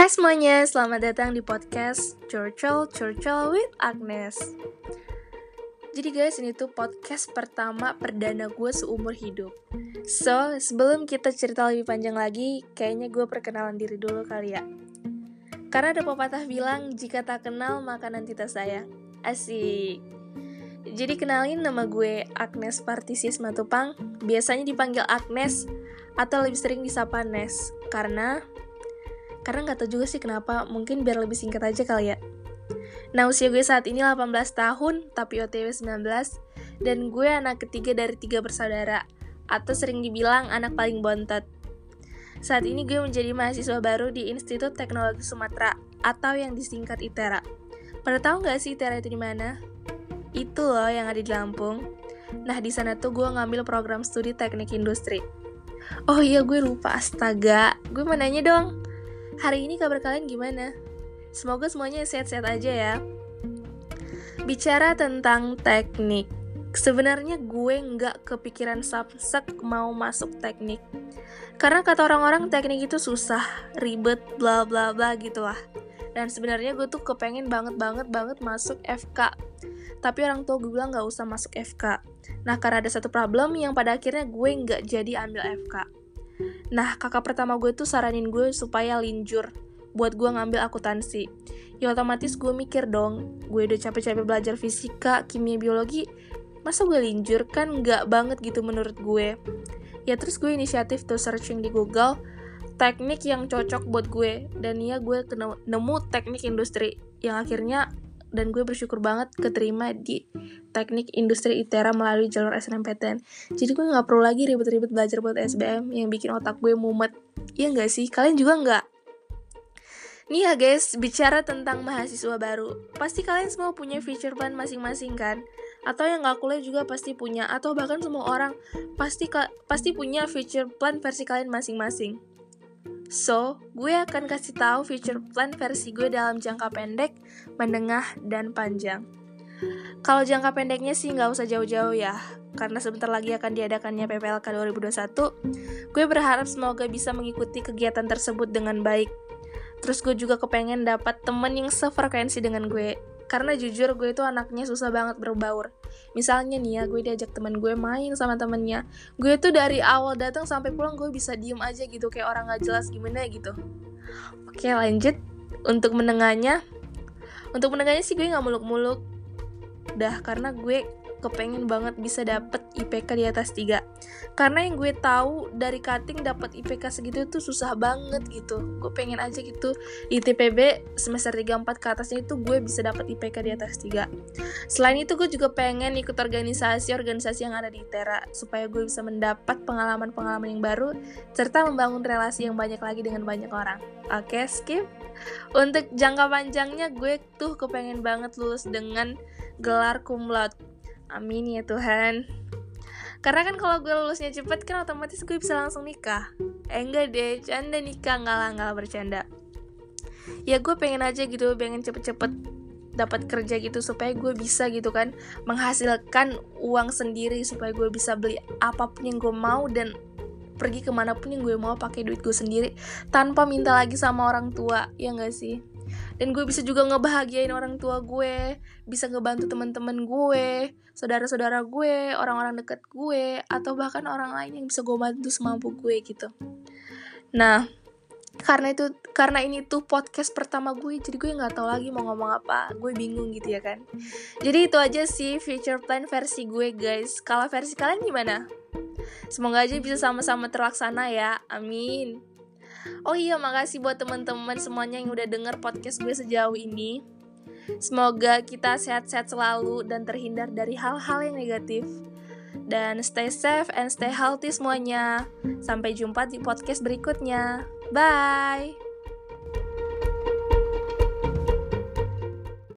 Hai semuanya, selamat datang di podcast Churchill Churchill with Agnes. Jadi guys, ini tuh podcast pertama perdana gue seumur hidup. So, sebelum kita cerita lebih panjang lagi, kayaknya gue perkenalan diri dulu kali ya. Karena ada pepatah bilang, jika tak kenal maka nanti tak sayang. Asik. Jadi kenalin nama gue Agnes Partisius Matupang, biasanya dipanggil Agnes atau lebih sering disapa Nes, karena karena nggak tahu juga sih kenapa, mungkin biar lebih singkat aja kali ya. Nah, usia gue saat ini 18 tahun, tapi OTW 19, dan gue anak ketiga dari tiga bersaudara, atau sering dibilang anak paling bontot. Saat ini gue menjadi mahasiswa baru di Institut Teknologi Sumatera, atau yang disingkat ITERA. Pada tahu nggak sih ITERA itu di mana? Itu loh yang ada di Lampung. Nah, di sana tuh gue ngambil program studi teknik industri. Oh iya, gue lupa, astaga. Gue mau nanya dong, Hari ini kabar kalian gimana? Semoga semuanya sehat-sehat aja ya. Bicara tentang teknik, sebenarnya gue nggak kepikiran samsek mau masuk teknik. Karena kata orang-orang teknik itu susah, ribet, bla bla bla gitu lah. Dan sebenarnya gue tuh kepengen banget banget banget masuk FK. Tapi orang tua gue bilang nggak usah masuk FK. Nah karena ada satu problem yang pada akhirnya gue nggak jadi ambil FK Nah, kakak pertama gue tuh saranin gue supaya linjur buat gue ngambil akuntansi. Ya otomatis gue mikir dong, gue udah capek-capek belajar fisika, kimia, biologi, masa gue linjur kan nggak banget gitu menurut gue. Ya terus gue inisiatif tuh searching di Google teknik yang cocok buat gue dan ya gue nemu teknik industri yang akhirnya dan gue bersyukur banget keterima di teknik industri ITERA melalui jalur SNMPTN jadi gue nggak perlu lagi ribet-ribet belajar buat SBM yang bikin otak gue mumet Iya nggak sih? Kalian juga nggak? Nih ya guys, bicara tentang mahasiswa baru Pasti kalian semua punya future plan masing-masing kan? Atau yang gak kuliah juga pasti punya Atau bahkan semua orang pasti pasti punya future plan versi kalian masing-masing So, gue akan kasih tahu future plan versi gue dalam jangka pendek, menengah, dan panjang. Kalau jangka pendeknya sih nggak usah jauh-jauh ya, karena sebentar lagi akan diadakannya PPLK 2021. Gue berharap semoga bisa mengikuti kegiatan tersebut dengan baik. Terus gue juga kepengen dapat temen yang sefrekuensi dengan gue, karena jujur gue itu anaknya susah banget berbaur. Misalnya nih ya gue diajak temen gue main sama temennya. Gue tuh dari awal datang sampai pulang gue bisa diem aja gitu. Kayak orang gak jelas gimana gitu. Oke lanjut. Untuk menengahnya untuk menengahnya sih gue nggak muluk-muluk. Dah karena gue kepengen banget bisa dapet IPK di atas 3 karena yang gue tahu dari cutting dapet IPK segitu tuh susah banget gitu. Gue pengen aja gitu. Di TPB semester 3 4 ke atasnya itu gue bisa dapet IPK di atas 3 selain itu gue juga pengen ikut organisasi-organisasi yang ada di ITERA supaya gue bisa mendapat pengalaman-pengalaman yang baru serta membangun relasi yang banyak lagi dengan banyak orang. Oke skip. Untuk jangka panjangnya gue tuh kepengen banget lulus dengan gelar cum laude Amin ya Tuhan. Karena kan kalau gue lulusnya cepet kan otomatis gue bisa langsung nikah. Eh enggak deh, canda nikah enggak lah, enggak lah bercanda. Ya gue pengen aja gitu, pengen cepet-cepet dapat kerja gitu supaya gue bisa gitu kan menghasilkan uang sendiri supaya gue bisa beli apa pun yang gue mau dan pergi ke mana pun yang gue mau pakai duit gue sendiri tanpa minta lagi sama orang tua ya gak sih dan gue bisa juga ngebahagiain orang tua gue bisa ngebantu teman-teman gue saudara-saudara gue orang-orang deket gue atau bahkan orang lain yang bisa gue bantu semampu gue gitu. Nah karena itu karena ini tuh podcast pertama gue jadi gue nggak tahu lagi mau ngomong apa. Gue bingung gitu ya kan. Jadi itu aja sih future plan versi gue guys. Kalau versi kalian gimana? Semoga aja bisa sama-sama terlaksana ya. Amin Oh iya, makasih buat teman-teman semuanya yang udah denger podcast gue sejauh ini. Semoga kita sehat-sehat selalu dan terhindar dari hal-hal yang negatif. Dan stay safe and stay healthy semuanya. Sampai jumpa di podcast berikutnya. Bye.